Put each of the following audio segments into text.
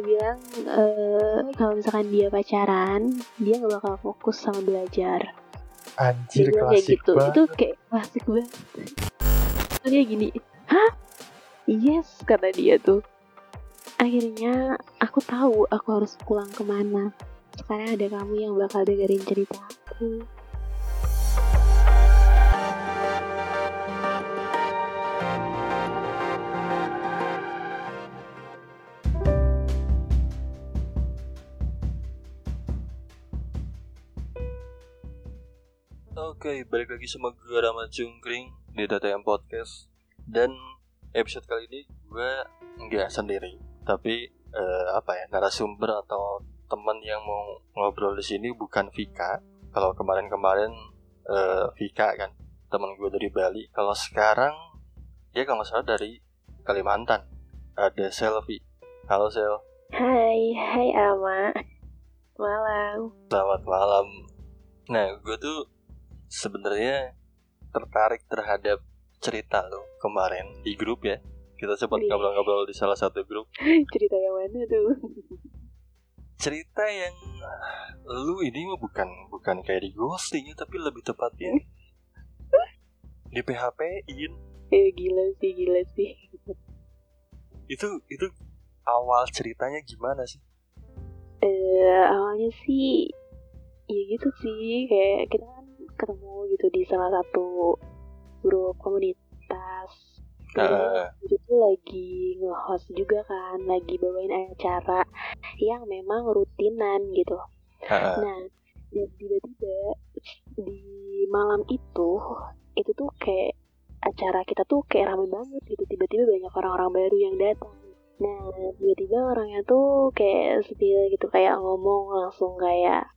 dia bilang eh, kalau misalkan dia pacaran dia nggak bakal fokus sama belajar. Anjir dia klasik gitu. Banget. itu kayak klasik banget. Terus dia gini hah? Yes kata dia tuh. Akhirnya aku tahu aku harus pulang ke mana. Sekarang ada kamu yang bakal dengerin cerita aku Oke, balik lagi sama gue Rama Jungkring di DTM Podcast. Dan episode kali ini gue nggak sendiri Tapi eh, apa ya, narasumber atau teman yang mau ngobrol di sini bukan Vika. Kalau kemarin-kemarin eh, Vika kan, teman gue dari Bali. Kalau sekarang dia kalau nggak salah dari Kalimantan. Ada Selvi. Halo Sel, Hai, hai Ama Malam. Selamat malam. Nah, gue tuh sebenarnya tertarik terhadap cerita lo kemarin di grup ya. Kita sempat Iya. ngobrol-ngobrol di salah satu grup. Cerita yang mana tuh? Cerita yang lu ini mah bukan bukan kayak di ghosting ya, tapi lebih tepatnya di PHP-in. Eh gila sih, gila sih Itu itu awal ceritanya gimana sih? Eh awalnya sih Ya gitu sih Kayak kita ketemu gitu di salah satu grup komunitas. Jadi itu lagi nge-host juga kan Lagi bawain acara yang memang rutinan gitu Heeh. Nah, dan tiba-tiba di malam itu, itu tuh kayak acara kita tuh kayak rame banget gitu. Tiba-tiba banyak orang-orang baru yang datang. Nah, tiba-tiba orangnya tuh kayak spill gitu, kayak ngomong langsung kayak,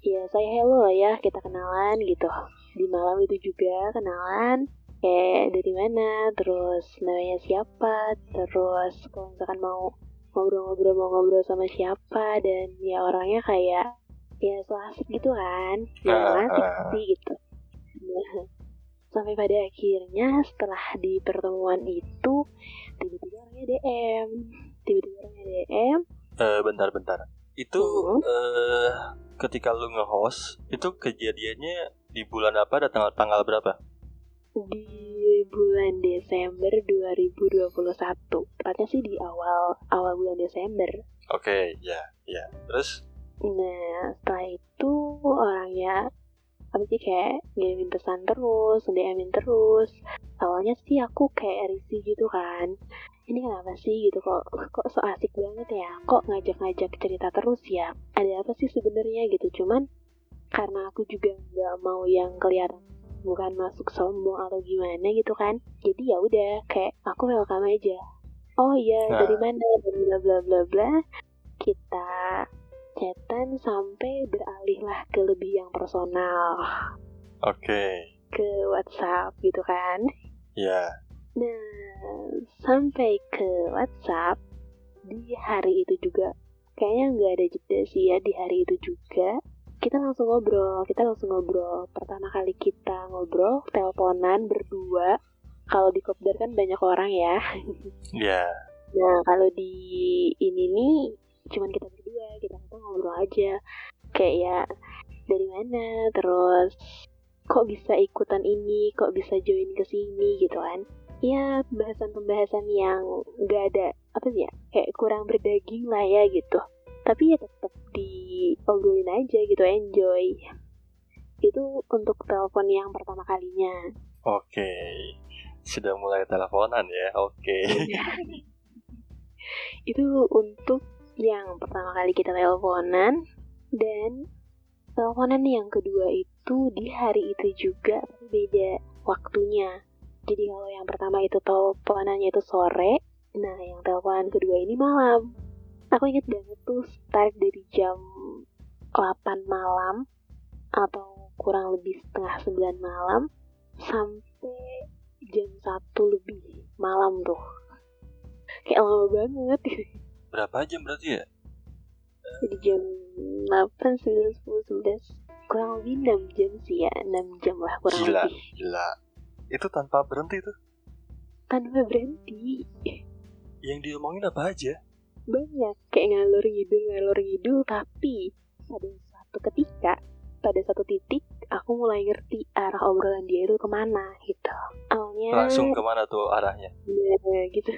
ya saya hello lah ya, kita kenalan gitu. Di malam itu juga kenalan, kayak dari mana, terus namanya siapa, terus kalau misalkan mau ngobrol-ngobrol mau ngobrol sama siapa dan ya orangnya kayak ya so asik gitu kan ya Ah, asik sih gitu Nah, sampai pada akhirnya setelah di pertemuan itu tiba-tiba orangnya DM tiba-tiba orangnya DM Eh, bentar-bentar. Itu Mhm. eh ketika lu nge-host, itu kejadiannya di bulan apa dan tanggal tanggal berapa? di bulan Desember 2021 tepatnya sih di awal awal bulan Desember Oke, ya, ya. Terus Nah, setelah itu orangnya apa sih kayak ngirimin pesan terus, DM-in terus. Awalnya sih aku kayak risih gitu kan. Ini kenapa sih gitu kok kok so asik banget ya? Kok ngajak-ngajak cerita terus ya? Ada apa sih sebenarnya gitu? Cuman karena aku juga nggak mau yang kelihatan bukan masuk sombong atau gimana gitu kan. Jadi ya udah kayak aku welcome aja. Oh iya, Nah. dari mana? Bla bla bla bla. Kita chatan sampai beralihlah ke lebih yang personal oke, ke WhatsApp gitu kan ya. Nah sampai ke WhatsApp di hari itu juga kayaknya nggak ada jeda sih ya di hari itu juga. Kita langsung ngobrol kita langsung ngobrol. Pertama kali kita ngobrol teleponan berdua. Kalau di kopdar kan banyak orang ya. Ya, Nah, kalau di ini nih cuman kita berdua, kita tuh ngobrol aja. Kayak ya dari mana, terus kok bisa ikutan ini, kok bisa join ke sini? Gitu kan. Ya, pembahasan-pembahasan yang gak ada apa sih ya, kayak kurang berdaging lah ya gitu. Tapi ya tetap diobrolin aja gitu, enjoy. Itu untuk telepon yang pertama kalinya. oke. Sudah mulai teleponan ya, oke. itu untuk yang pertama kali kita teleponan dan teleponan yang kedua itu di hari itu juga beda waktunya jadi kalau yang pertama itu teleponannya itu sore nah yang teleponan kedua ini malam aku inget banget tuh start dari jam 8 malam atau kurang lebih setengah 9 malam sampai jam 1 lebih malam tuh kayak lama banget Berapa jam berarti ya? jadi jam 8, 9, 10, 11 kurang lebih 6 jam sih ya 6 jam lah kurang Gila, lebih gila. Itu tanpa berhenti tuh. tanpa berhenti. Yang diomongin apa aja? banyak. Kayak ngalur ngidul ngalur ngidul tapi pada satu ketika pada satu titik aku mulai ngerti arah obrolan dia itu ke mana gitu. Awalnya langsung ke mana tuh arahnya? Ya, gitu.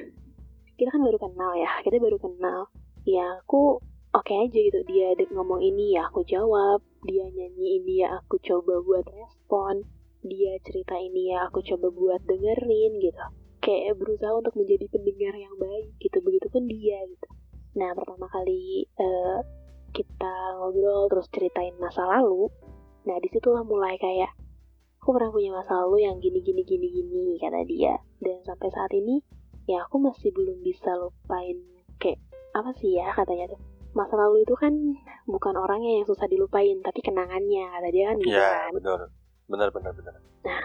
Kita kan baru kenal ya kita baru kenal. Ya aku oke aja gitu dia ngomong ini ya aku jawab. Dia nyanyi ini ya aku coba buat respon dia cerita ini ya aku coba buat dengerin gitu. Kayak berusaha untuk menjadi pendengar yang baik gitu begitu pun dia gitu. Nah pertama kali uh, kita ngobrol terus ceritain masa lalu nah di situlah mulai kayak aku pernah punya masa lalu yang gini gini gini gini kata dia. Dan sampai saat ini ya aku masih belum bisa lupain kayak apa sih ya katanya tuh. Masa lalu itu kan bukan orangnya yang susah dilupain tapi kenangannya kata dia kan gitu ya, kan. benar benar benar benar. Nah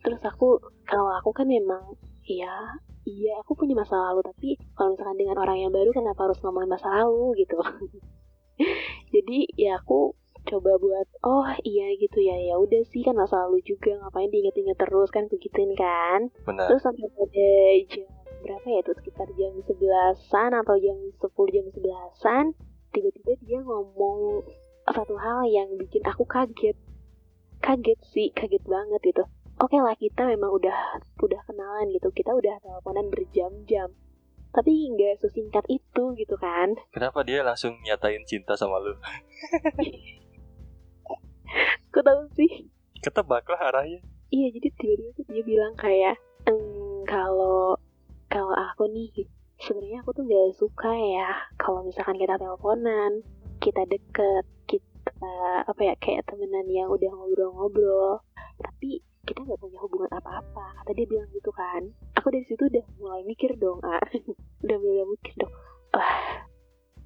terus aku kalau aku kan memang iya iya aku punya masa lalu tapi kalau misalkan dengan orang yang baru kenapa harus ngomongin masa lalu gitu? Jadi ya aku coba buat oh iya gitu ya ya udah sih kan masa lalu juga ngapain diinget-inget terus kan begituin kan? Benar. Terus sampai pada jam berapa ya itu sekitar jam sebelasan atau jam sepuluh jam sebelasan tiba-tiba dia ngomong satu hal yang bikin aku kaget kaget sih kaget banget gitu. Oke okay lah kita memang udah udah kenalan gitu. Kita udah teleponan berjam-jam. Tapi nggak sesingkat itu gitu kan. Kenapa dia langsung nyatain cinta sama lu? Kok tahu sih? Ketebak lah arahnya. Iya jadi tiba-tiba tuh dia bilang kayak ehm, kalau kalau aku nih sebenarnya aku tuh gak suka ya kalau misalkan kita teleponan kita deket kita apa ya kayak temenan yang udah ngobrol-ngobrol. Tapi kita nggak punya hubungan apa-apa. Kata dia bilang gitu kan. Aku dari situ udah mulai mikir dong ah. Udah mulai mikir dong wah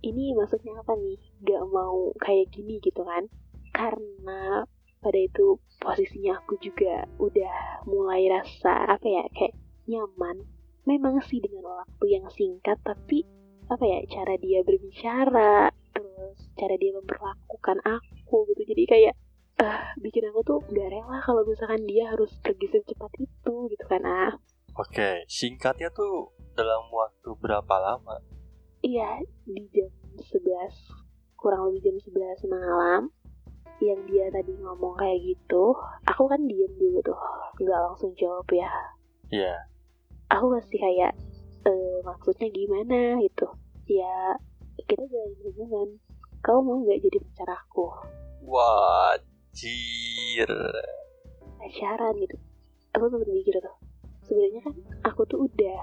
ini maksudnya apa nih? Gak mau kayak gini gitu kan. Karena pada itu posisinya aku juga udah mulai rasa apa ya kayak nyaman. Memang sih dengan waktu yang singkat tapi apa ya cara dia berbicara cara dia memperlakukan aku gitu. Jadi kayak uh, bikin aku tuh gak rela kalau misalkan dia harus pergi secepat itu gitu kan ah. Oke, singkatnya tuh dalam waktu berapa lama? iya di jam 11 kurang lebih jam 11 malam yang dia tadi ngomong kayak gitu aku kan diem dulu tuh nggak langsung jawab ya. Iya. aku masih kayak eh maksudnya gimana? gitu. Ya kita jalin hubungan kau mau nggak jadi pacar aku Wajir. pacaran gitu aku sempat mikir tuh sebenarnya kan aku tuh udah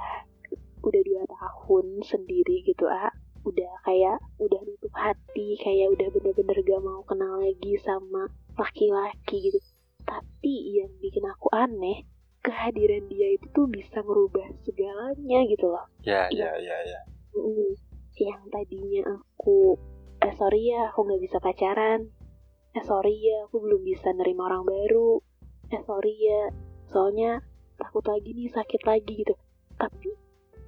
udah dua tahun sendiri gitu ah udah kayak udah nutup hati kayak udah bener-bener gak mau kenal lagi sama laki-laki gitu tapi yang bikin aku aneh kehadiran dia itu tuh bisa ngerubah segalanya gitu loh Ya, Iya. ya, ya, ya. Mm, yang tadinya aku eh sorry ya aku nggak bisa pacaran. Eh sorry ya aku belum bisa nerima orang baru. Eh sorry ya soalnya takut lagi nih sakit lagi gitu. Tapi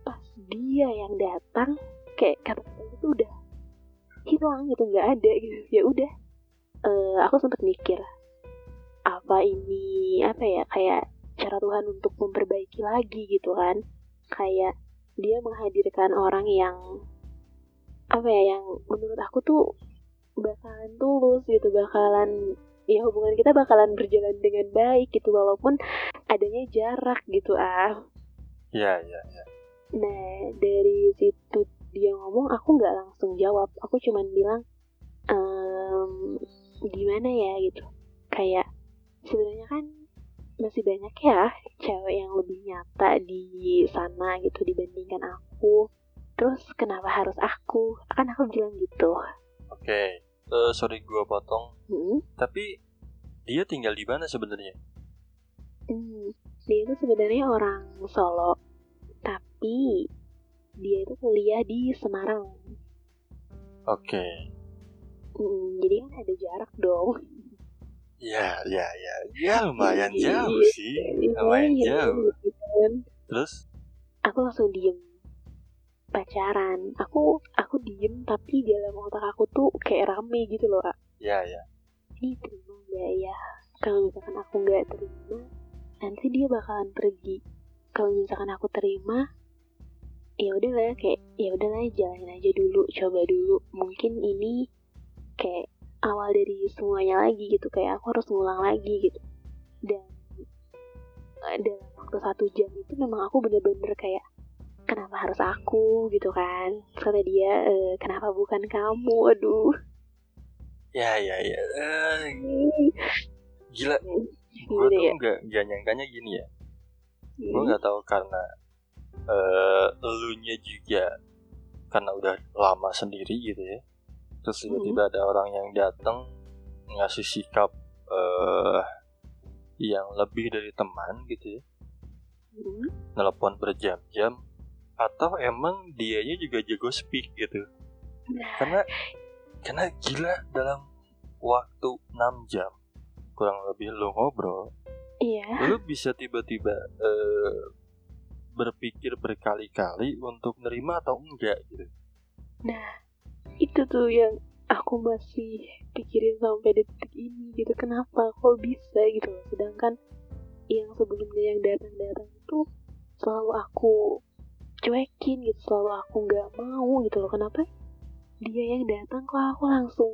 pas dia yang datang kayak kata-kata itu udah hilang gitu nggak ada gitu. Ya udah Eh, aku sempat mikir apa ini apa ya kayak cara Tuhan untuk memperbaiki lagi gitu kan? Kayak dia menghadirkan orang yang apa ya yang menurut aku tuh bakalan tulus gitu bakalan ya hubungan kita bakalan berjalan dengan baik gitu walaupun adanya jarak gitu ah. Ya, ya, ya. nah dari situ dia ngomong aku nggak langsung jawab. Aku cuman bilang ehm, gimana ya? Gitu. Kayak sebenarnya kan masih banyak ya cewek yang lebih nyata di sana gitu dibandingkan aku terus kenapa harus aku kan aku bilang gitu Oke. Eh, sorry gua potong. hmm, Tapi dia tinggal di mana sebenarnya? hmm, dia itu sebenarnya orang Solo tapi dia itu kuliah di Semarang Oke. Hmm, jadi kan ada jarak dong Ya, ya, ya. Ya lumayan Iya, jauh sih. Lumayan Iya, jauh. gitu kan. Terus? aku langsung diem pacaran. Aku aku diem tapi dalam otak aku tuh kayak rame gitu loh Kak. Ya, ya. ini terima nggak ya. Kalau misalkan aku nggak terima nanti dia bakalan pergi. Kalau misalkan aku terima ya udahlah kayak ya udahlah jalanin aja dulu coba dulu. Mungkin ini kayak awal dari semuanya lagi gitu kayak aku harus ngulang lagi gitu. Dan eh, dalam waktu satu jam itu memang aku bener-bener kayak kenapa harus aku gitu kan. Kata dia e, kenapa bukan kamu? Aduh. Ya ya ya. Eh, gila. Gue Gimana tuh ya? nggak nggak nyangkanya gini ya. Gue Hmm. nggak tahu karena eh elunya juga karena udah lama sendiri gitu ya. Terus tiba-tiba ada orang yang datang ngasih sikap eh yang lebih dari teman gitu ya. Hmm. nelpon berjam-jam atau emang dianya juga jago speak gitu karena karena gila dalam waktu 6 jam kurang lebih lo ngobrol iya lu bisa tiba-tiba eh, berpikir berkali-kali untuk nerima atau enggak gitu Nah, itu tuh yang aku masih pikirin sampai detik ini gitu. Kenapa kok bisa gitu. Sedangkan yang sebelumnya yang datang-datang itu selalu aku cuekin gitu. Selalu aku nggak mau gitu loh. Kenapa dia yang datang kok aku langsung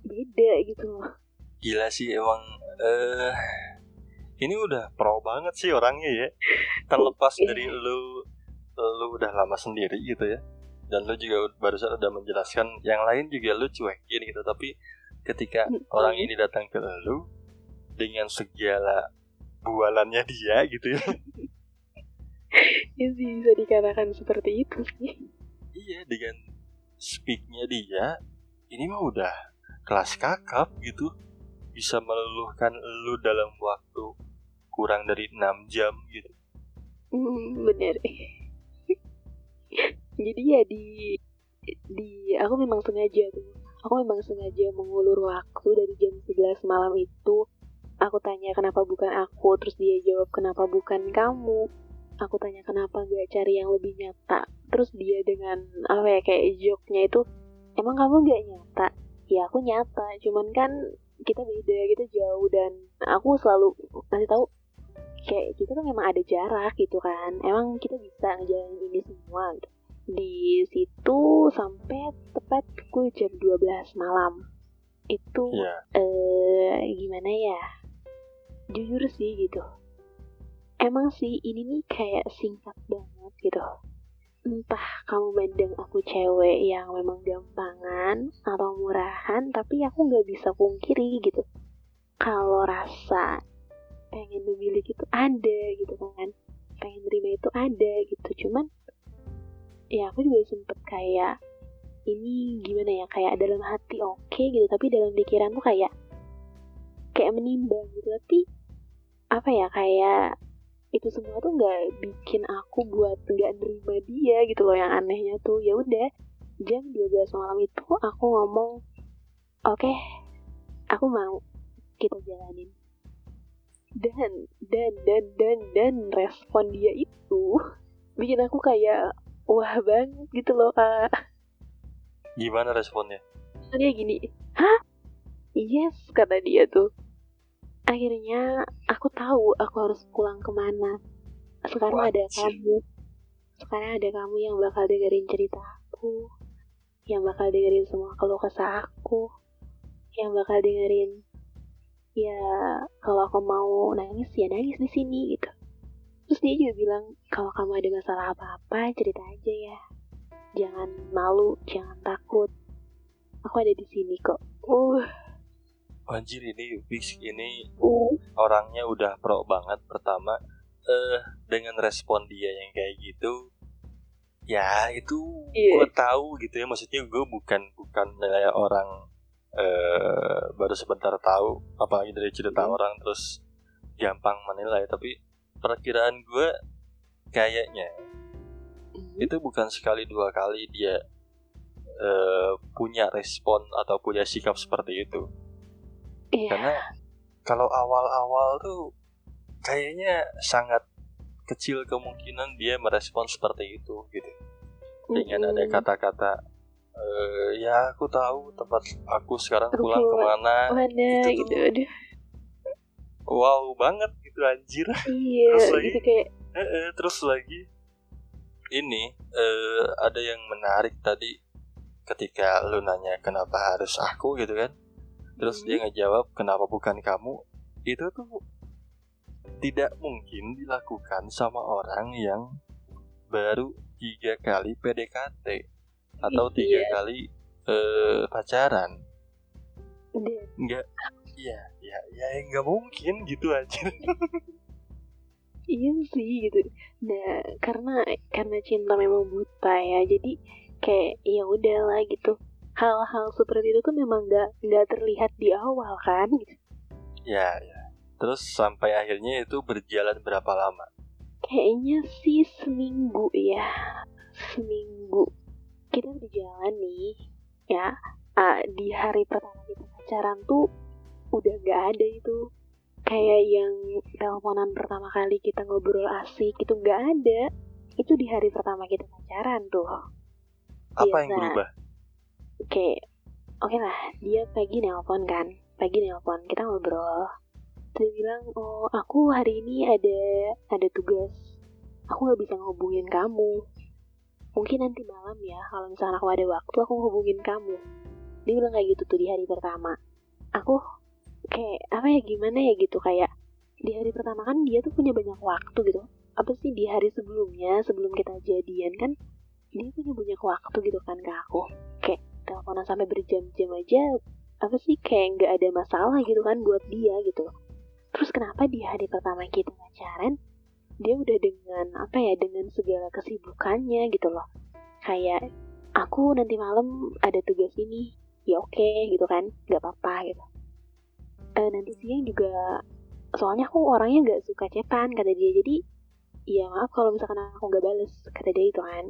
beda gitu loh. gila sih emang eh ini udah pro banget sih orangnya ya terlepas Iya. dari lu lu udah lama sendiri gitu ya dan lu juga barusan udah menjelaskan yang lain juga lu cuekin gitu tapi ketika orang ini datang ke lu dengan segala bualannya dia gitu ya Ya sih bisa dikatakan seperti itu sih. iya dengan speaknya dia ini mah udah kelas kakap gitu bisa meluluhkan lu dalam waktu kurang dari 6 jam gitu Hmm, bener. Jadi ya di di aku memang sengaja tuh. Aku memang sengaja mengulur waktu dari jam 11 malam itu. Aku tanya kenapa bukan aku, terus dia jawab kenapa bukan kamu. Aku tanya kenapa gak cari yang lebih nyata. Terus dia dengan apa ya kayak joke-nya itu, emang kamu gak nyata? Ya aku nyata, cuman kan kita beda, kita jauh dan aku selalu kasih tahu kayak kita kan memang ada jarak gitu kan emang kita bisa ngejalanin ini semua gitu. di situ sampai tepat pukul jam 12 malam itu ya eh gimana ya jujur sih gitu emang sih ini nih kayak singkat banget gitu. Entah kamu mandang aku cewek yang memang gampangan atau murahan tapi aku nggak bisa pungkiri gitu. Kalau rasa pengen memiliki itu ada gitu kan. Pengen terima itu ada gitu. Cuman ya aku juga sempet kayak ini gimana ya? Kayak dalam hati oke gitu tapi dalam pikiran tuh kayak kayak menimbang gitu. Tapi apa ya kayak itu semua tuh nggak bikin aku buat nggak nerima dia gitu loh yang anehnya tuh. Ya udah jam 12 malam itu aku ngomong oke aku mau kita jalanin. Dan dan dan dan dan respon dia itu bikin aku kayak wah banget gitu loh kak. Gimana responnya? Dia gini hah? Yes kata dia tuh akhirnya aku tahu aku harus pulang ke mana. Sekarang ada Wajib. kamu. Sekarang ada kamu yang bakal dengerin cerita aku yang bakal dengerin semua keluh kesah aku yang bakal dengerin ya kalau aku mau nangis ya nangis di sini gitu. Terus dia juga bilang kalau kamu ada masalah apa-apa cerita aja ya. Jangan malu jangan takut. Aku ada di sini kok. Uh anjir ini fix ini uh orangnya udah pro banget pertama. Eh dengan respon dia yang kayak gitu ya itu Iya. gue tahu gitu ya. Maksudnya gue bukan bukan kayak orang eh baru sebentar tahu apalagi dari cerita Hmm. orang terus gampang menilai. Tapi perkiraan gue kayaknya itu bukan sekali dua kali dia eh, punya respon atau punya sikap seperti itu iya. Karena kalau awal-awal tuh kayaknya sangat kecil kemungkinan dia merespon seperti itu gitu. Dengan ada Mm-mm. kata-kata eh, ya aku tahu tempat aku sekarang pulang ke mana mana itu gitu aduh. Wow banget gitu anjir. Iya Terus lagi- gitu kayak Eh, eh, terus lagi ini eh, ada yang menarik tadi ketika lu nanya kenapa harus aku gitu kan terus Hmm. dia ngejawab kenapa bukan kamu itu tuh tidak mungkin dilakukan sama orang yang baru tiga kali PDKT atau tiga Iya. kali eh, pacaran Dan nggak ya ya ya nggak mungkin gitu aja iya sih gitu. Nah, karena karena cinta memang buta ya. Jadi kayak ya udahlah gitu. Hal-hal seperti itu tuh memang nggak nggak terlihat di awal kan. Ya ya terus sampai akhirnya itu berjalan berapa lama Kayaknya sih seminggu ya. Seminggu. Kita berjalan nih ya. Ah, di hari pertama kita pacaran tuh udah nggak ada itu kayak yang teleponan pertama kali kita ngobrol asik itu nggak ada itu di hari pertama kita pacaran tuh apa yang Biasa. berubah oke oke lah. Dia pagi nelpon kan? Pagi nelpon. Kita ngobrol. Dia bilang oh aku hari ini ada ada tugas. Aku nggak bisa ngehubungin kamu. Mungkin nanti malam ya. Kalau misalnya aku ada waktu aku hubungin kamu. Dia bilang kayak gitu tuh di hari pertama. Aku kayak apa ya gimana ya? Gitu kayak di hari pertama kan dia tuh punya banyak waktu gitu. Apa sih di hari sebelumnya sebelum kita jadian kan dia punya banyak waktu gitu kan ke aku. Kayak teleponan sampai berjam-jam aja apa sih kayak nggak ada masalah gitu kan buat dia gitu. Terus kenapa di hari pertama kita pacaran dia udah dengan apa ya dengan segala kesibukannya gitu loh. Kayak aku nanti malam ada tugas ini ya oke gitu kan nggak apa-apa gitu. Eh, nanti siang juga soalnya aku orangnya nggak suka cetan kata dia. Jadi ya maaf kalau misalkan aku nggak bales kata dia itu kan.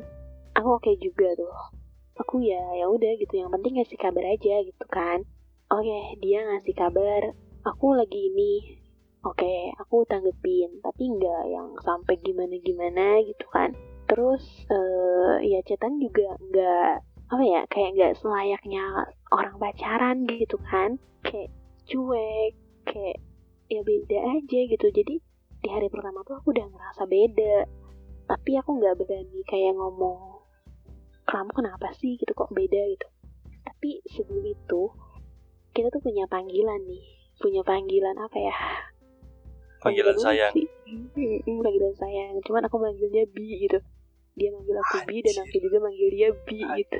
Aku oke juga tuh aku ya ya udah gitu. Yang penting ngasih kabar aja gitu kan. Oke dia ngasih kabar aku lagi ini. Oke aku tanggepin tapi nggak yang sampai gimana gimana gitu kan. Terus eh ya cetan juga nggak apa ya kayak nggak selayaknya orang pacaran gitu kan. Kayak cuek kayak ya beda aja gitu. Jadi di hari pertama tuh aku udah ngerasa beda. Tapi aku nggak berani kayak ngomong kamu kenapa sih gitu kok beda gitu. Tapi sebelum itu kita tuh punya panggilan nih. Punya panggilan apa ya? Panggilan sayang. sih. Mm, panggilan sayang. Cuman aku manggilnya bi gitu. Dia manggil aku bi dan aku juga manggil dia bi gitu.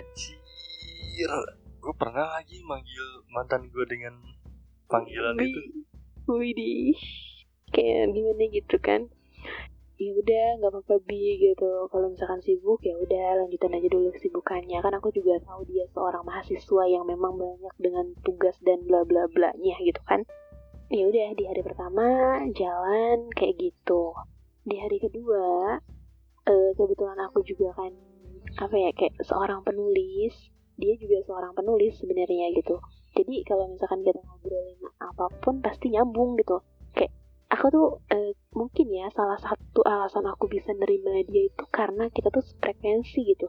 Anjir, gue pernah lagi manggil mantan gue dengan panggilan Bi. itu. Widih kayak gimana gitu kan ya udah nggak apa-apa bi gitu. Kalau misalkan sibuk ya udah lanjutin aja dulu kesibukannya. Kan aku juga tahu dia seorang mahasiswa yang memang banyak dengan tugas dan bla bla bla nya gitu kan. Ya udah di hari pertama jalan kayak gitu. Di hari kedua eh, kebetulan aku juga kan apa ya kayak seorang penulis. Dia juga seorang penulis sebenarnya gitu. Jadi kalau misalkan kita ngobrolin apa pun pasti nyambung gitu aku tuh eh, mungkin ya salah satu alasan aku bisa nerima dia itu karena kita tuh frekuensi gitu.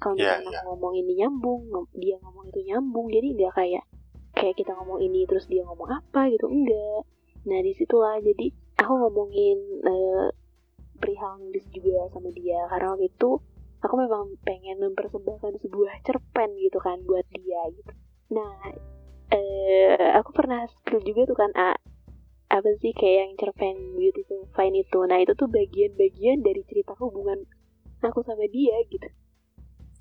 Kalau misalkan iya. aku ngomong ini nyambung dia ngomong itu nyambung jadi nggak kayak kayak kita ngomong ini terus dia ngomong apa gitu enggak. Nah di situlah jadi aku ngomongin eh, perihal nulis juga sama dia karena waktu itu aku memang pengen mempersembahkan sebuah cerpen gitu kan buat dia gitu. Nah eh aku pernah spill juga tuh kan A apa sih kayak yang cerpen beautiful fine itu. Nah itu tuh bagian-bagian dari cerita hubungan aku sama dia gitu.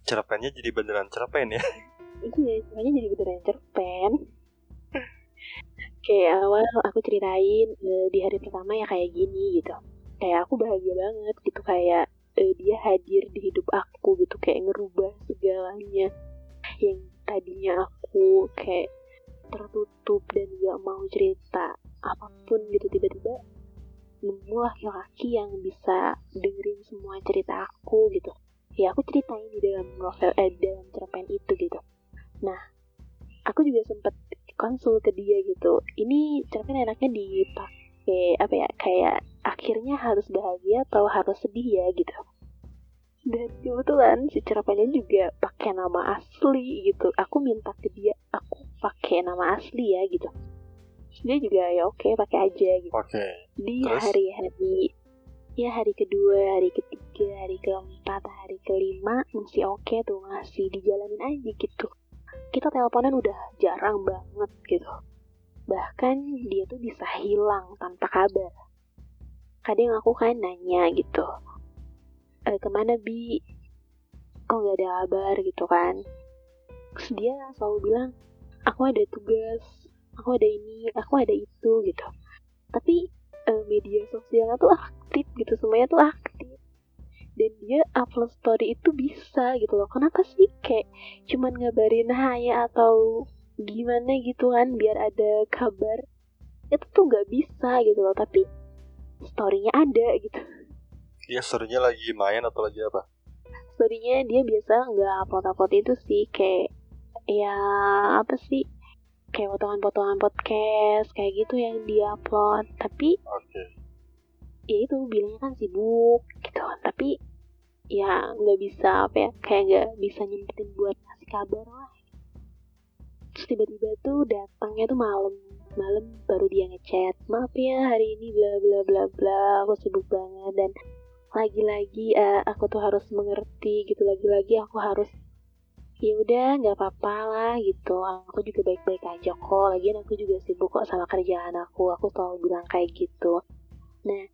Cerpennya jadi beneran cerpen ya. iya semuanya jadi beneran cerpen. Kayak awal aku ceritain eh, di hari pertama ya kayak gini gitu. Kayak aku bahagia banget gitu. Kayak eh, dia hadir di hidup aku gitu. Kayak ngerubah segalanya yang tadinya aku kayak tertutup dan gak mau cerita apa pun gitu tiba-tiba nemu laki-laki yang bisa dengerin semua cerita aku gitu. Ya aku ceritain di dalam novel eh dalam cerpen itu gitu. Nah aku juga sempet konsul ke dia gitu. Ini cerpen enaknya dipakai apa ya kayak akhirnya harus bahagia atau harus sedih ya gitu. Dan kebetulan si cerpennya juga pakai nama asli gitu. Aku minta ke dia aku pakai nama asli ya gitu dia juga ya oke pakai aja gitu. Oke. di hari-hari ya hari kedua hari ketiga ketiga hari keempat hari kelima masih oke okay tuh masih dijalanin aja gitu. Kita teleponan udah jarang banget gitu. Bahkan dia tuh bisa hilang tanpa kabar. Kadang aku kan nanya gitu e, ke mana bi? Kok nggak ada kabar? gitu kan. Terus dia selalu bilang aku ada tugas aku ada ini aku ada itu gitu. Tapi uh, media sosialnya tuh aktif gitu. Semuanya tuh aktif. Dan dia upload story itu bisa gitu loh. Kenapa sih kayak cuman ngabarin hai atau gimana gitu kan biar ada kabar? Itu tuh nggak bisa gitu loh. Tapi storynya ada gitu. Dia storynya lagi main atau lagi apa? Storynya dia biasa nggak upload upload itu sih kayak ya apa sih kayak potongan-potongan podcast kayak gitu yang dia upload. Tapi okay. ya itu bilangnya kan sibuk gitu. Tapi ya nggak bisa apa ya kayak nggak bisa nyempetin buat ngasih kabar lah. Terus tiba-tiba tuh datangnya tuh malam. Malam baru dia ngechat maaf ya hari ini bla bla bla bla aku sibuk banget. Dan lagi-lagi uh, aku tuh harus mengerti gitu lagi-lagi aku harus ya udah nggak apa-apa lah gitu. Aku juga baik-baik aja kok lagian aku juga sibuk kok sama kerjaan aku aku selalu bilang kayak gitu. Nah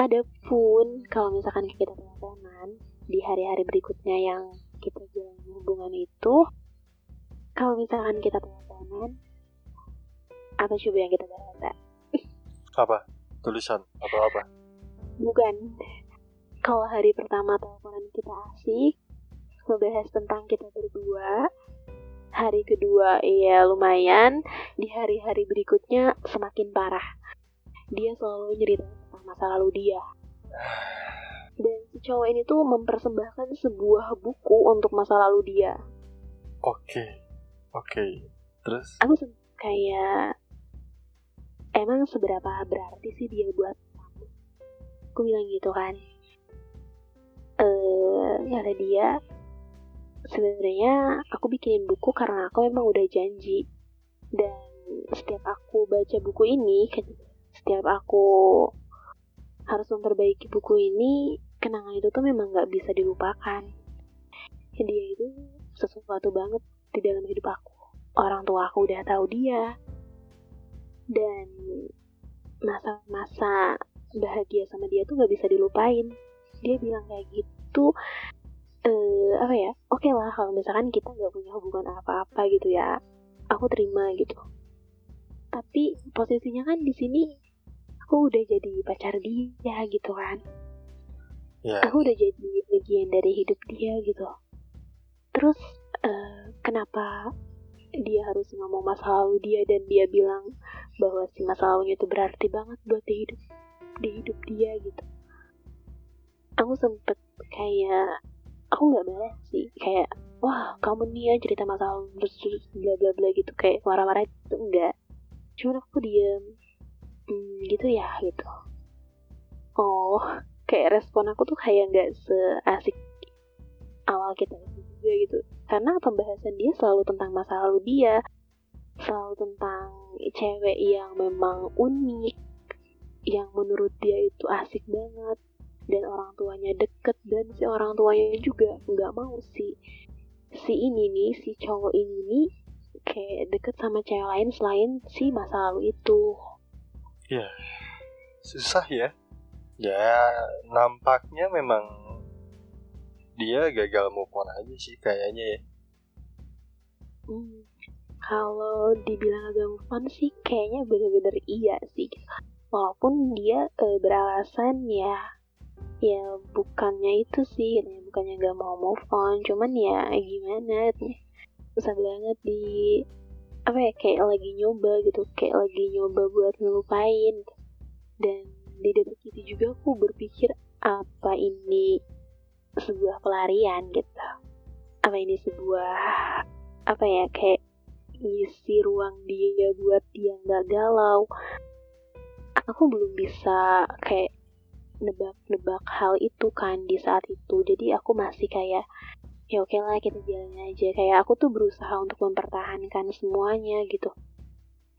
ada pun kalau misalkan kita teleponan di hari-hari berikutnya yang kita jalan hubungan itu kalau misalkan kita teleponan apa coba yang kita baca apa? Tulisan atau apa? Bukan. Kalau hari pertama teleponan kita asik membahas tentang kita berdua hari kedua ya lumayan di hari-hari berikutnya semakin parah dia selalu nyeritain masa lalu dia. Dan si cowok ini tuh mempersembahkan sebuah buku untuk masa lalu dia. Oke, okay. oke. Okay. Terus? Aku kayak emang seberapa berarti sih dia buat aku? Aku bilang gitu kan. Eh, kata dia, sebenarnya aku bikin buku karena aku emang udah janji. Dan setiap aku baca buku ini setiap aku harus memperbaiki buku ini kenangan itu tuh memang nggak bisa dilupakan. Dia itu sesuatu banget di dalam hidup aku. Orang tua aku udah tahu dia. Dan masa-masa bahagia sama dia tuh nggak bisa dilupain. Dia bilang kayak gitu eh apa ya? Oke okay lah kalau misalkan kita nggak punya hubungan apa-apa gitu ya aku terima gitu. Tapi posisinya kan di sini aku udah jadi pacar dia gitu kan. Yeah. aku udah jadi bagian dari hidup dia gitu. Terus uh, kenapa dia harus ngomong masa lalu dia dan dia bilang bahwa si masa lalunya itu berarti banget buat di hidup di hidup dia gitu. Aku sempet kayak aku nggak balas sih. Kayak wah kamu nih ya cerita masa lalu terus terus bla bla bla gitu. Kayak marah-marah itu enggak. Cuman aku diem. Hmm, gitu ya gitu. Oh kayak respon aku tuh kayak nggak seasik awal kita juga gitu. Karena pembahasan dia selalu tentang masa lalu dia. Selalu tentang cewek yang memang unik yang menurut dia itu asik banget dan orang tuanya deket dan si orang tuanya juga nggak mau si si ini nih si cowok ini nih kayak deket sama cewek lain selain si masa lalu itu. Ya susah ya. Ya nampaknya memang dia gagal move on aja sih kayaknya ya. Hmm, kalau dibilang gagal move on sih kayaknya bener-bener iya sih. Walaupun dia e, beralasan ya ya bukannya itu sih bukannya gak mau move on cuman ya gimana susah banget di apa ya kayak lagi nyoba gitu kayak lagi nyoba buat ngelupain. Dan di detik itu juga aku berpikir apa ini sebuah pelarian gitu? Apa ini sebuah apa ya kayak ngisi ruang dia buat dia nggak galau? Aku belum bisa kayak nebak-nebak hal itu kan di saat itu. Jadi aku masih kayak ya oke lah kita jalan aja. Kayak aku tuh berusaha untuk mempertahankan semuanya gitu.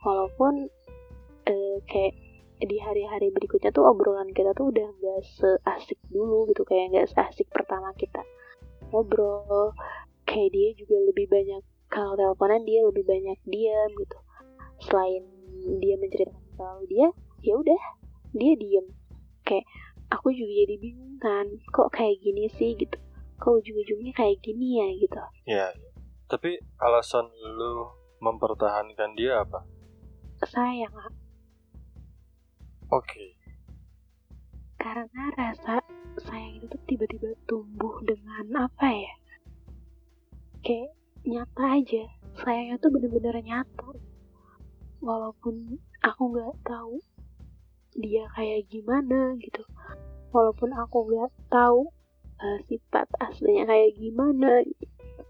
Walaupun uh, kayak di hari-hari berikutnya tuh obrolan kita tuh udah nggak seasik dulu gitu kayak nggak seasik pertama kita ngobrol. Kayak dia juga lebih banyak kalau teleponan dia lebih banyak diam gitu. Selain dia menceritakan soal dia ya udah dia diem kayak aku juga jadi bingung kan kok kayak gini sih? Gitu. Kok ujung-ujungnya kayak gini ya? Gitu. Ya tapi alasan lu mempertahankan dia apa? Sayang oke. Okay. karena rasa sayang itu tuh tiba-tiba tumbuh dengan apa ya? Kayak nyata aja. Sayangnya tuh bener-bener nyata. Walaupun aku nggak tahu dia kayak gimana gitu. Walaupun aku nggak tahu uh, sifat aslinya kayak gimana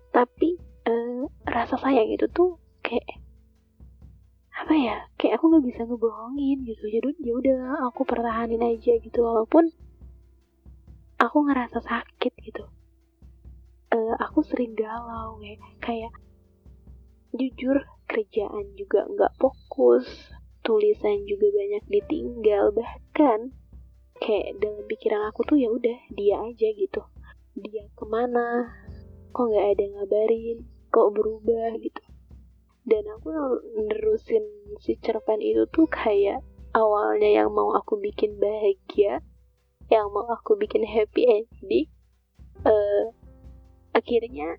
tapi uh, rasa sayang itu tuh kayak apa ya kayak aku nggak bisa ngebohongin gitu. Jadi ya udah aku pertahanin aja gitu walaupun aku ngerasa sakit gitu. Uh, aku sering galau kayak kayak jujur kerjaan juga nggak fokus tulisan juga banyak ditinggal bahkan kayak dalam pikiran aku tuh ya udah dia aja gitu. Dia ke mana? Kok nggak ada ngabarin? Kok berubah gitu? Dan aku nerusin si cerpen itu tuh kayak awalnya yang mau aku bikin bahagia yang mau aku bikin happy ending uh, akhirnya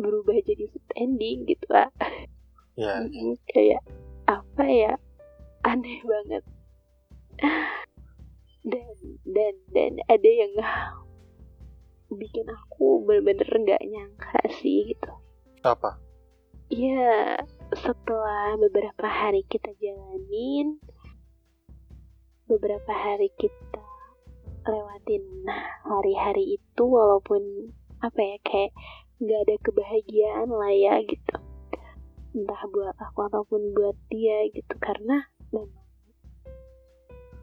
berubah jadi sad ending gitu lah ya. Kayak apa ya aneh banget. Dan dan dan ada yang bikin aku bener-bener nggak nyangka sih gitu. Apa? Ya setelah beberapa hari kita jalanin beberapa hari kita lewatin hari-hari itu walaupun apa ya kayak nggak ada kebahagiaan lah ya gitu entah buat aku ataupun buat dia gitu. Karena memang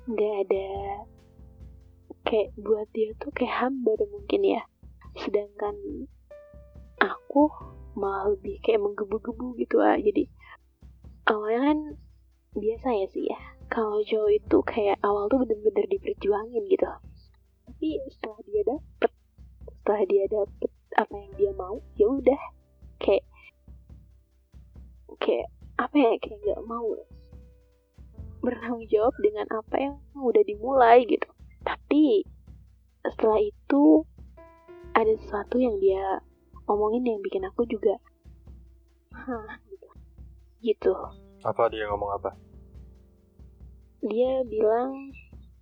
nggak ada kayak buat dia tuh kayak hambar mungkin ya. Sedangkan aku malah lebih kayak menggebu-gebu gitu ah. Jadi awalnya kan biasa ya sih ya. Kalau cowok itu kayak awal tuh bener-bener diperjuangin gitu. Tapi setelah dia dapet setelah dia dapet apa yang dia mau ya udah. Kayak kayak apa ya kayak nggak mau bertanggung jawab dengan apa yang udah dimulai gitu tapi setelah itu ada sesuatu yang dia omongin yang bikin aku juga hah gitu. gitu apa dia ngomong apa dia bilang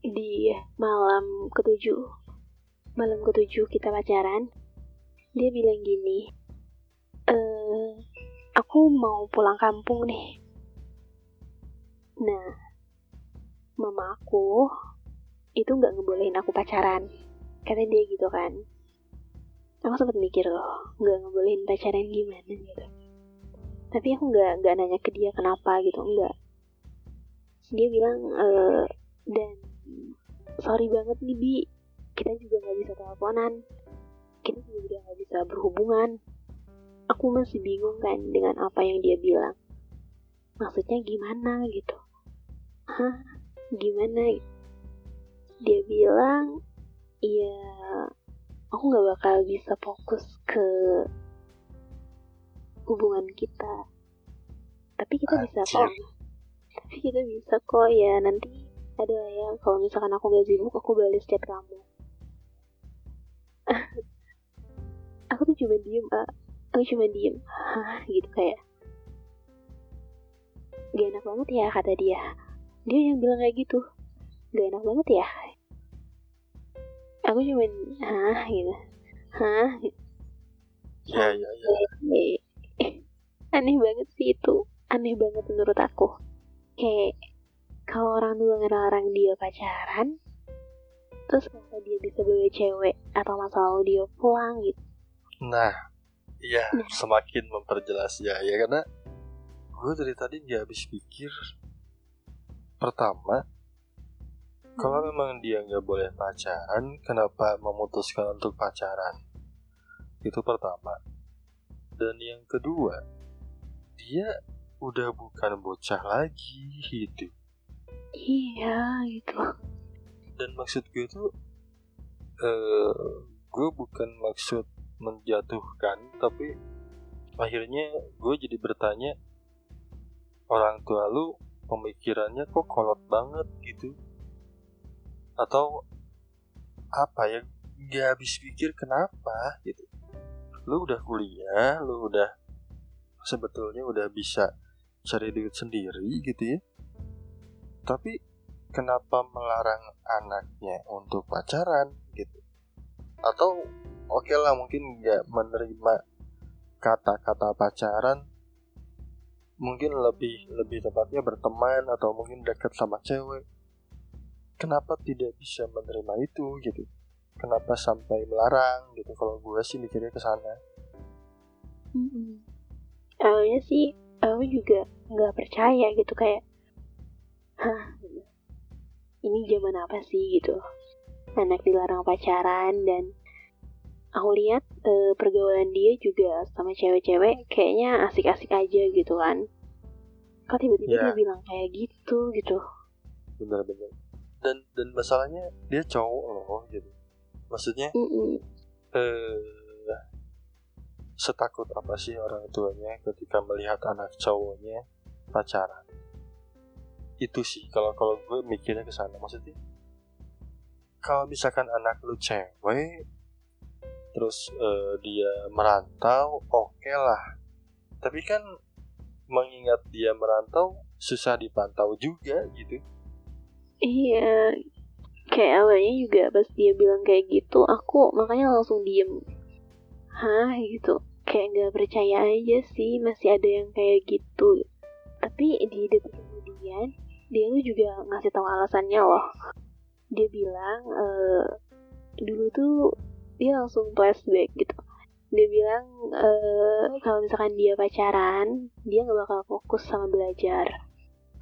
di malam ketujuh malam ketujuh kita pacaran dia bilang gini eh aku mau pulang kampung nih. Nah mama aku itu nggak ngebolehin aku pacaran kata dia gitu kan. Aku sempat mikir loh nggak ngebolehin pacaran gimana gitu? Tapi aku nggak nggak nanya ke dia kenapa gitu enggak dia bilang e, dan sorry banget nih bi. Kita juga nggak bisa teleponan. Kita juga udah nggak bisa berhubungan aku masih bingung kan dengan apa yang dia bilang. Maksudnya gimana gitu? Hah? Gimana? Dia bilang iya aku nggak bakal bisa fokus ke hubungan kita. Tapi kita bisa kok. Tapi kita bisa kok. Ya nanti ada lah ya. Kalau misalkan aku gak sibuk aku balas chat kamu. Aku tuh cuma diem ah aku cuma diem. Hah gitu kayak gak enak banget ya kata dia. Dia yang bilang kayak gitu. Gak enak banget ya. Aku cuma hah gitu. Hah? Gitu. ya ya ya aneh banget sih itu. Aneh banget menurut aku. Kayak kalau orang tua ngelarang dia pacaran terus kenapa dia bisa bawa cewek atau masa lalu dia pulang gitu. Nah iya Nah. semakin memperjelas. Ya ya karena gue dari tadi nggak habis pikir. Pertama kalau memang dia nggak boleh pacaran kenapa memutuskan untuk pacaran? Itu pertama. Dan yang kedua dia udah bukan bocah lagi gitu iya gitu. Dan maksud gue tuh eh gue bukan maksud menjatuhkan tapi akhirnya gue jadi bertanya orang tua lu pemikirannya kok kolot banget gitu? Atau apa ya gak habis pikir kenapa gitu? Lu udah kuliah lu udah sebetulnya udah bisa cari duit sendiri gitu ya. Tapi kenapa melarang anaknya untuk pacaran gitu? Atau oke okay lah mungkin nggak menerima kata-kata pacaran. Mungkin lebih lebih tepatnya berteman atau mungkin dekat sama cewek. Kenapa tidak bisa menerima itu gitu? Kenapa sampai melarang gitu? Kalau gue sih mikirnya ke sana. Mm awalnya sih aku juga nggak percaya gitu kayak hah ini zaman apa sih? gitu. Anak dilarang pacaran dan aku lihat e, pergaulan dia juga sama cewek-cewek kayaknya asik-asik aja gitu kan. Kok tiba-tiba yeah. dia bilang kayak gitu gitu. Bener-bener dan dan masalahnya dia cowok loh gitu. Maksudnya mm -mm. eh setakut apa sih orang tuanya ketika melihat anak cowoknya pacaran? Itu sih kalau kalau gue mikirnya ke sana. Maksudnya kalau misalkan anak lu cewek terus uh, dia merantau oke okay lah tapi kan mengingat dia merantau susah dipantau juga gitu Iya, kayak awalnya juga pas dia bilang kayak gitu, aku makanya langsung diem. Hah gitu, kayak nggak percaya aja sih masih ada yang kayak gitu. Tapi di detik kemudian, dia tuh juga ngasih tahu alasannya loh. Dia bilang, e, dulu tuh dia langsung flashback gitu. Dia bilang e, kalau misalkan dia pacaran, dia nggak bakal fokus sama belajar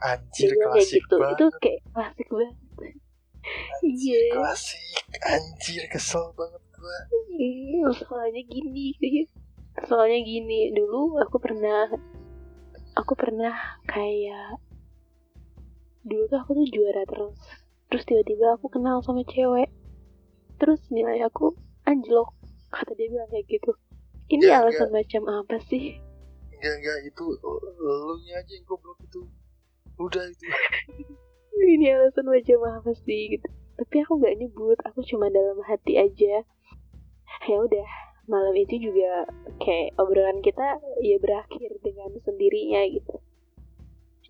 Anjir Dia klasik kayak gitu. banget. Itu kayak klasik banget. Iya. Yeah. Klasik. Anjir kesel banget gue. Iya, soalnya gini kayak soalnya gini dulu aku pernah aku pernah kayak dulu tuh aku tuh juara terus terus tiba-tiba aku kenal sama cewek terus nilai aku anjlok kata dia bilang kayak gitu. Ini ya, alasan enggak. macam apa sih? Enggak enggak itu lu nya aja yang goblok itu. Udah itu. Ini alasan wajah apa sih gitu. Tapi aku nggak nyebut aku cuma dalam hati aja. Ya udah malam itu juga kayak obrolan kita ya berakhir dengan sendirinya gitu.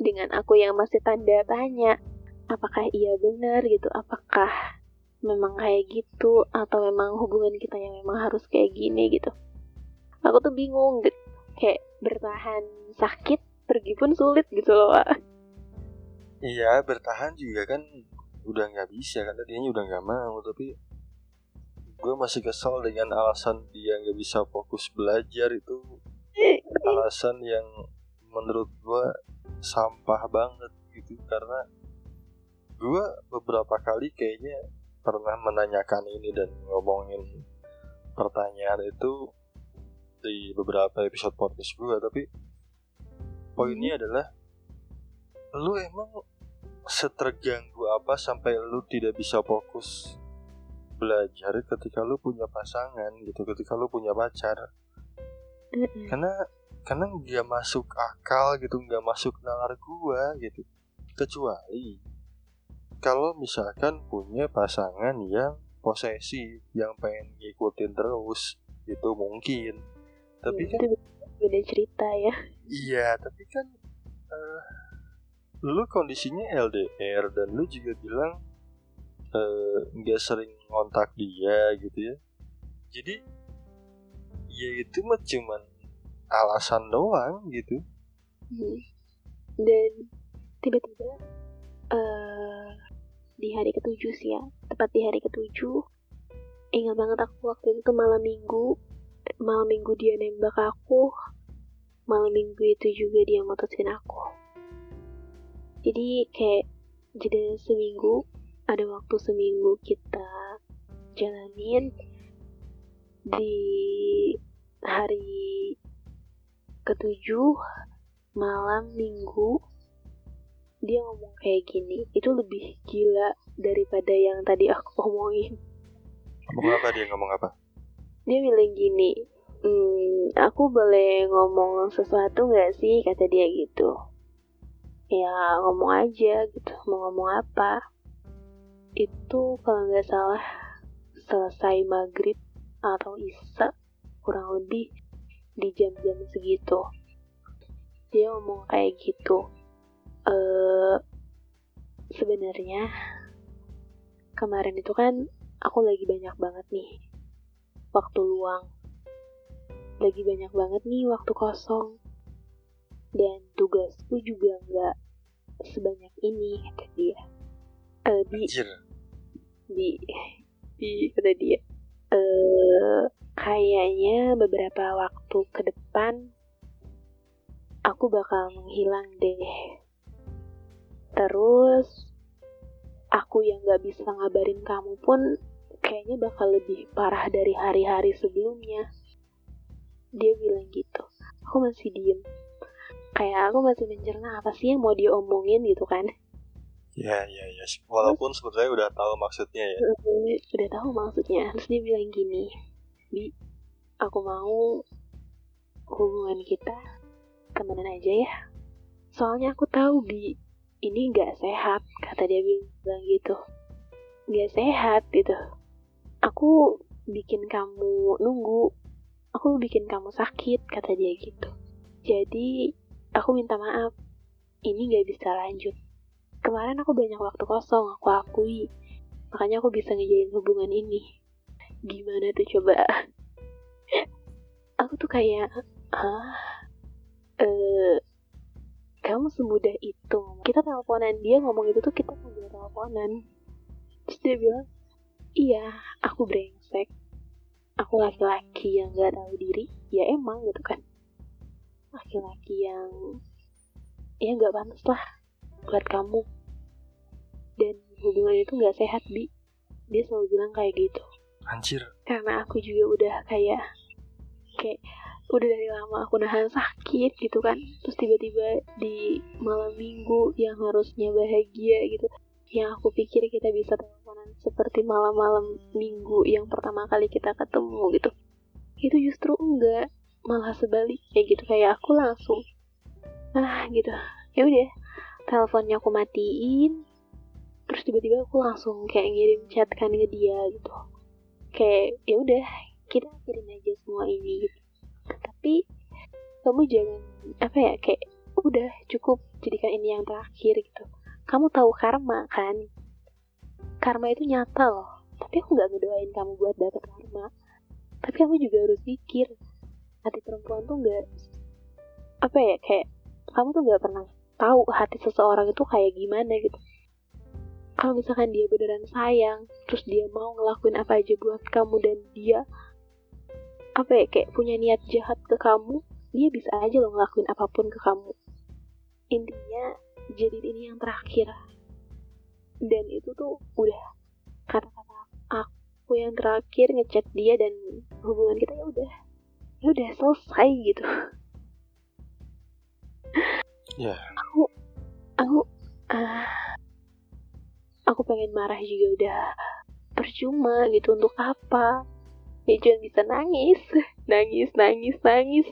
Dengan aku yang masih tanda tanya apakah iya benar gitu. Apakah memang kayak gitu atau memang hubungan kita yang memang harus kayak gini gitu aku tuh bingung gitu. kayak bertahan sakit pergi pun sulit gitu loh Pak iya bertahan juga kan udah nggak bisa kan tadinya udah nggak mau tapi gue masih kesel dengan alasan dia nggak bisa fokus belajar itu alasan yang menurut gue sampah banget gitu karena gue beberapa kali kayaknya pernah menanyakan ini dan ngomongin pertanyaan itu di beberapa episode podcast gue tapi poinnya hmm. adalah lu emang seterganggu apa sampai lu tidak bisa fokus belajar ketika lu punya pasangan gitu ketika lu punya pacar? Karena karena nggak masuk akal gitu nggak masuk nalar gua gitu. Kecuali kalau misalkan punya pasangan yang posesi yang pengen ngikutin terus itu mungkin. Tapi ya, kan beda cerita ya. Iya tapi kan uh, lu kondisinya LDR dan lu juga bilang eh, nggak uh, sering ngontak dia gitu ya. Jadi ya itu mah cuman alasan doang gitu. Hmm. dan tiba-tiba uh, di hari ketujuh sih ya. Tepat di hari ketujuh. Ingat banget aku waktu itu malam minggu. Malam minggu dia nembak aku. Malam minggu itu juga dia mutusin aku. Jadi kayak jeda seminggu ada waktu seminggu kita jalanin di hari ketujuh malam minggu dia ngomong kayak gini itu lebih gila daripada yang tadi aku omongin. Ngomong apa dia? Ngomong apa? Dia bilang gini hmm, aku boleh ngomong sesuatu nggak sih? kata dia gitu. Ya ngomong aja gitu mau ngomong apa? Itu kalau nggak salah selesai maghrib atau isya kurang lebih di jam-jam segitu. Dia ngomong kayak gitu eh sebenarnya kemarin itu kan aku lagi banyak banget nih waktu luang. Lagi banyak banget nih waktu kosong. Dan tugasku juga nggak sebanyak ini kata dia. Bi. Anjir. di di kata dia. Eh kayaknya beberapa waktu ke depan aku bakal menghilang deh terus aku yang nggak bisa ngabarin kamu pun kayaknya bakal lebih parah dari hari-hari sebelumnya. Dia bilang gitu. Aku masih diem. Kayak aku masih mencerna apa sih yang mau dia omongin gitu kan. Ya ya ya walaupun sebenarnya udah tahu maksudnya ya. Udah tahu maksudnya. Terus dia bilang gini bi aku mau hubungan kita temenan aja ya. Soalnya aku tahu bi ini nggak sehat kata dia bilang gitu. Nggak sehat gitu. Aku bikin kamu nunggu aku bikin kamu sakit kata dia gitu. Jadi aku minta maaf. Ini nggak bisa lanjut. Kemarin aku banyak waktu kosong aku akui. Makanya aku bisa ngejalin hubungan ini. Gimana tuh coba? Aku tuh kayak ah eh kamu semudah itu. Kita teleponan dia ngomong itu tuh kita sambil teleponan. Terus dia bilang iya aku brengsek. Aku laki-laki yang gak tahu diri. Ya emang gitu kan. Laki-laki yang ya nggak pantas lah buat kamu. Dan hubungan itu nggak sehat bi. Dia selalu bilang kayak gitu. Anjir. Karena aku juga udah kayak kayak udah dari lama aku nahan sakit gitu kan. Terus tiba-tiba di malam minggu yang harusnya bahagia gitu yang aku pikir kita bisa teleponan seperti malam-malam minggu yang pertama kali kita ketemu gitu itu justru enggak malah sebaliknya gitu. Kayak aku langsung ah gitu. Ya udah teleponnya aku matiin terus tiba-tiba aku langsung kayak ngirim chat kan ke dia gitu. Kayak ya udah kita akhirin aja semua ini gitu tapi kamu jangan apa ya kayak udah cukup jadikan ini yang terakhir gitu. Kamu tahu karma kan? Karma itu nyata loh. Tapi aku nggak ngedoain kamu buat dapet karma. Tapi kamu juga harus pikir hati perempuan tuh nggak apa ya kayak kamu tuh nggak pernah tahu hati seseorang itu kayak gimana gitu. Kalau misalkan dia beneran sayang terus dia mau ngelakuin apa aja buat kamu dan dia apa ya kayak punya niat jahat ke kamu dia bisa aja loh ngelakuin apa pun ke kamu. Intinya jadi ini yang terakhir. Dan itu tuh udah kata-kata aku yang terakhir ngechat dia dan hubungan kita ya udah ya udah selesai gitu. Ya. Aku aku ah aku pengen marah juga udah. Percuma gitu untuk apa ya cuma bisa nangis. Nangis nangis nangis.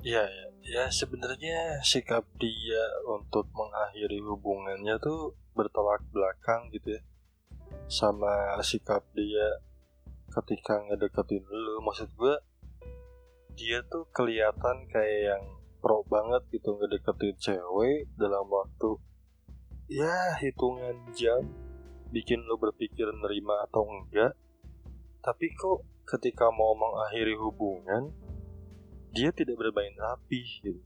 Ya ya, ya sebenarnya sikap dia untuk mengakhiri hubungannya tuh bertolak belakang gitu ya. Sama sikap dia ketika ngedeketin lu. Maksud gue dia tuh kelihatan kayak yang pro banget gitu ngedeketin cewek dalam waktu ya hitungan jam. Bikin lo berpikir nerima atau enggak tapi kok ketika mau mengakhiri hubungan dia tidak bermain rapi gitu.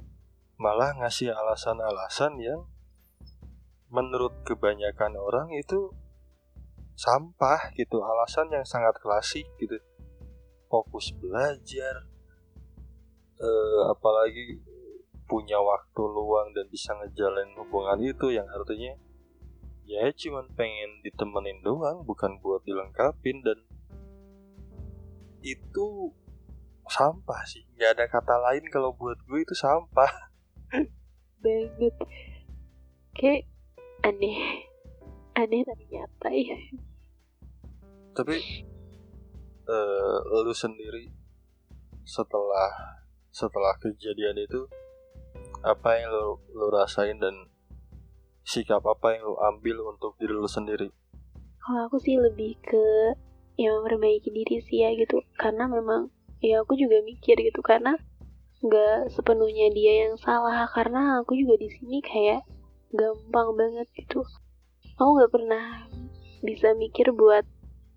Malah ngasih alasan-alasan yang menurut kebanyakan orang itu sampah gitu. Alasan yang sangat klasik gitu. Fokus belajar eh, apalagi punya waktu luang dan bisa ngejalin hubungan itu yang artinya ya cuman pengen ditemenin doang bukan buat dilengkapin dan itu sampah sih. Nggak ada kata lain kalau buat gue itu sampah. Banget. Kayak aneh. Aneh tapi nyata ya tapi uh, lu sendiri setelah setelah kejadian itu apa yang lo lo rasain dan sikap apa yang lo ambil untuk diri lo sendiri? Kalau aku sih lebih ke ya memperbaiki diri sih ya gitu. Karena memang ya aku juga mikir gitu karena nggak sepenuhnya dia yang salah. Karena aku juga di sini kayak gampang banget gitu. Aku nggak pernah bisa mikir buat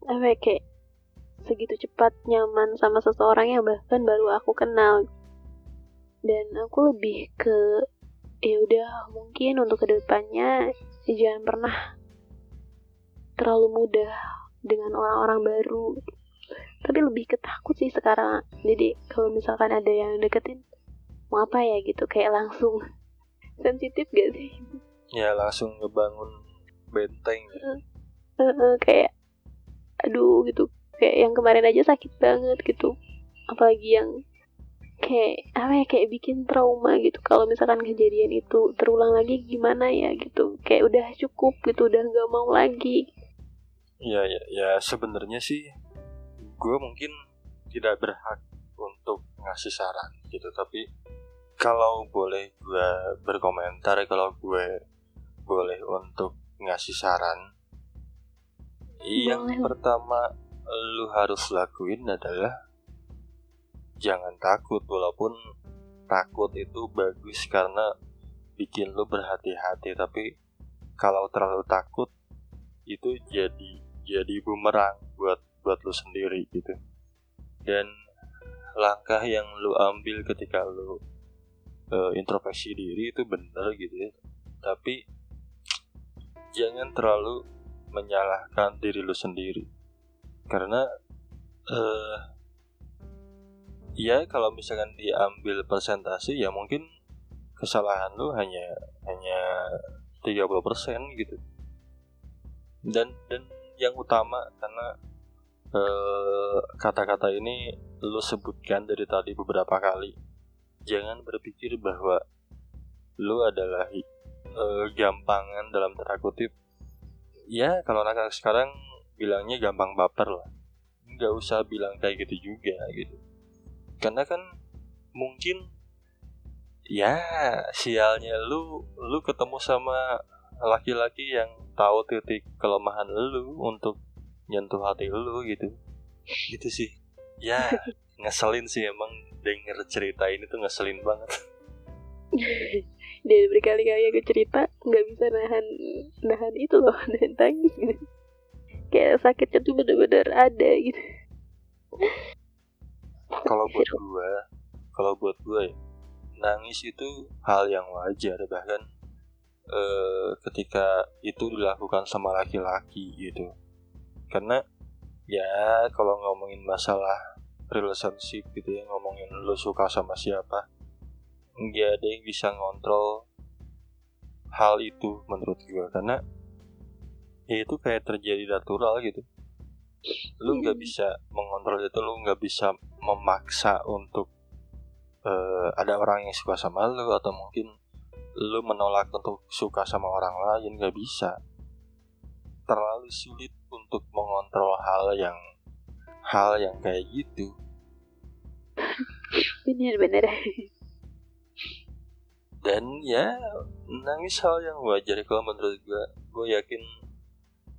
apa ya, kayak segitu cepat nyaman sama seseorang yang bahkan baru aku kenal. Dan aku lebih ke ya udah mungkin untuk ke depannya jangan pernah terlalu mudah dengan orang-orang baru. Tapi lebih ketakut sih sekarang. Jadi kalau misalkan ada yang deketin mau apa ya gitu? Kayak langsung sensitif gak sih? Ya langsung ngebangun benteng. Uh, uh, uh, kayak aduh gitu. Kayak yang kemarin aja sakit banget gitu. Apalagi yang kayak apa ya kayak bikin trauma gitu. Kalau misalkan kejadian itu terulang lagi gimana ya gitu? Kayak udah cukup gitu udah nggak mau lagi ya ya ya sebenarnya sih gue mungkin tidak berhak untuk ngasih saran gitu. Tapi kalau boleh gue berkomentar kalau gue boleh untuk ngasih saran yang pertama lu harus lakuin adalah jangan takut walaupun takut itu bagus karena bikin lo berhati-hati. Tapi kalau terlalu takut itu jadi jadi bumerang buat buat lo sendiri gitu. Dan langkah yang lo ambil ketika lo uh, introspeksi diri itu benar gitu ya. Tapi jangan terlalu menyalahkan diri lo sendiri. Karena uh, ya kalau misalkan diambil persentase ya mungkin kesalahan lu hanya hanya 30% gitu. Dan dan yang utama karena eh, kata-kata uh, ini lu sebutkan dari tadi beberapa kali. Jangan berpikir bahwa lu adalah uh, gampangan dalam tanda kutip. Ya kalau anak sekarang bilangnya gampang baper lah. Nggak usah bilang kayak gitu juga gitu. Karena kan mungkin ya sialnya lu lu ketemu sama laki-laki yang tahu titik kelemahan lu untuk nyentuh hati lu gitu. Gitu sih. Ya ngeselin sih emang denger cerita ini tuh ngeselin banget. Dan berkali-kali aku cerita nggak bisa nahan nahan itu loh nahan tangis gitu. Kayak sakitnya tuh bener-bener ada gitu. Kalau buat gue kalau buat gue ya, nangis itu hal yang wajar bahkan eh, ketika itu dilakukan sama laki-laki gitu. Karena ya kalau ngomongin masalah relationship gitu ya ngomongin lu suka sama siapa nggak ada yang bisa ngontrol hal itu menurut gue karena ya itu kayak terjadi natural gitu. Lu nggak hmm. bisa mengontrol itu lu nggak bisa memaksa untuk uh, ada orang yang suka sama lu atau mungkin lu menolak untuk suka sama orang lain nggak bisa. Terlalu sulit untuk mengontrol hal yang hal yang kayak gitu. Bener-bener. Dan ya nangis hal yang wajar kalau menurut gue gue yakin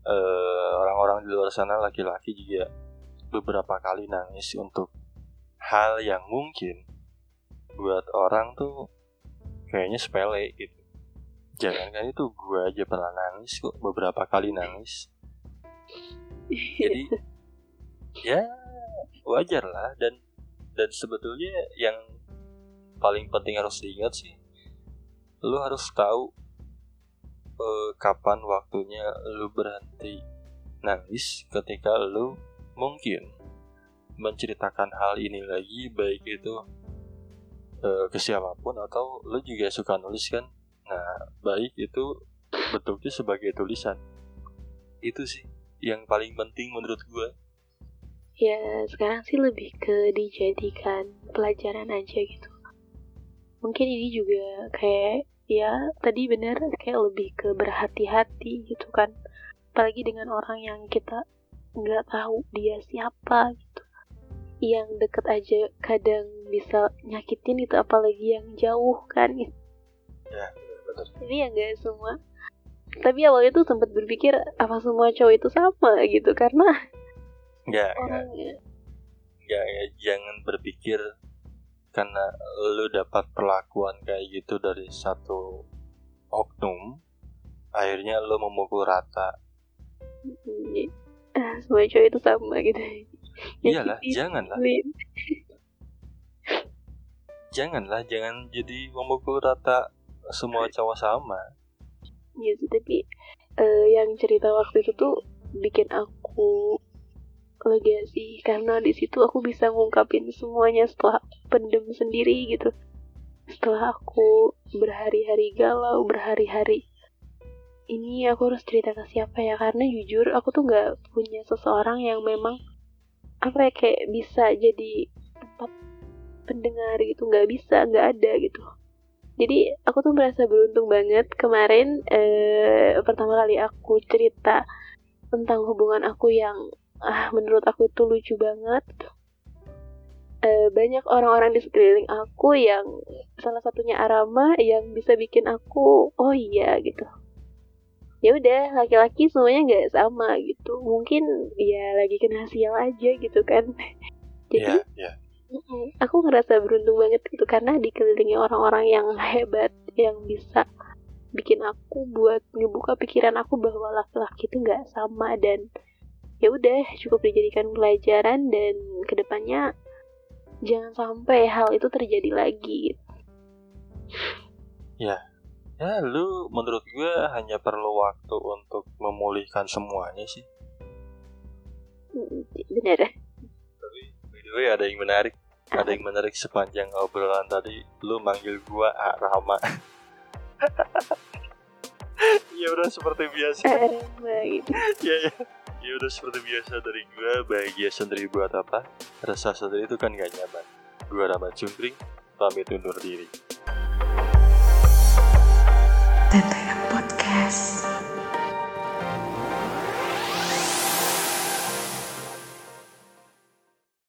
Eh, orang-orang uh, di luar sana laki-laki juga beberapa kali nangis untuk hal yang mungkin buat orang tuh kayaknya sepele gitu. Jangan kan itu gue aja pernah nangis kok beberapa kali nangis. Jadi ya wajar lah dan dan sebetulnya yang paling penting harus diingat sih lu harus tahu uh, kapan waktunya lu berhenti nangis ketika lu mungkin menceritakan hal ini lagi baik itu uh, ke siapa pun atau lu juga suka nulis kan? Nah baik itu bentuknya sebagai tulisan. Itu sih yang paling penting menurut gue ya sekarang sih lebih ke dijadikan pelajaran aja gitu. Mungkin ini juga kayak ya tadi bener kayak lebih ke berhati-hati gitu kan. Apalagi dengan orang yang kita nggak tahu dia siapa gitu. Yang deket aja kadang bisa nyakitin itu apalagi yang jauh kan. Ya benar jadi ya nggak semua. Tapi awalnya tuh sempat berpikir apa semua cowok itu sama gitu? Karena nggak nggak orangnya. Nggak ya jangan berpikir karena lu dapat perlakuan kayak gitu dari satu oknum akhirnya lu memukul rata. Mm, ah, semua cowok itu sama gitu. Iyalah janganlah. Janganlah jangan jadi memukul rata semua cowok sama. Iya sih, tapi eh, yang cerita waktu itu tuh bikin aku lega sih karena di situ aku bisa ngungkapin semuanya setelah pendem sendiri gitu. Setelah aku berhari-hari galau, berhari-hari ini aku harus cerita ke siapa ya? Karena jujur aku tuh nggak punya seseorang yang memang apa ya kayak bisa jadi tempat pendengar gitu nggak bisa nggak ada gitu. Jadi aku tuh merasa beruntung banget kemarin eh, pertama kali aku cerita tentang hubungan aku yang ah menurut aku itu lucu banget. Eh, banyak orang-orang di sekeliling aku yang salah satunya Arama yang bisa bikin aku oh iya gitu. Ya udah laki-laki semuanya nggak sama gitu. Mungkin dia lagi kena sial aja gitu kan. Jadi ya ya Mm-mm. Aku ngerasa beruntung banget gitu karena dikelilingi orang-orang yang hebat yang bisa bikin aku buat ngebuka pikiran aku bahwa laki-laki itu nggak sama dan ya udah cukup dijadikan pelajaran dan ke depannya jangan sampai hal itu terjadi lagi. ya lu menurut gue hanya perlu waktu untuk memulihkan semuanya sih Mm, Bener way ya, ada yang menarik. Ada yang menarik sepanjang obrolan tadi. Lu manggil gua ah, Rama ya udah seperti biasa. Eh, ya ya. Ya udah seperti biasa dari gua bahagia sendiri buat apa? Rasa sendiri itu kan gak nyaman. Gua Rama Cungkring pamit undur diri.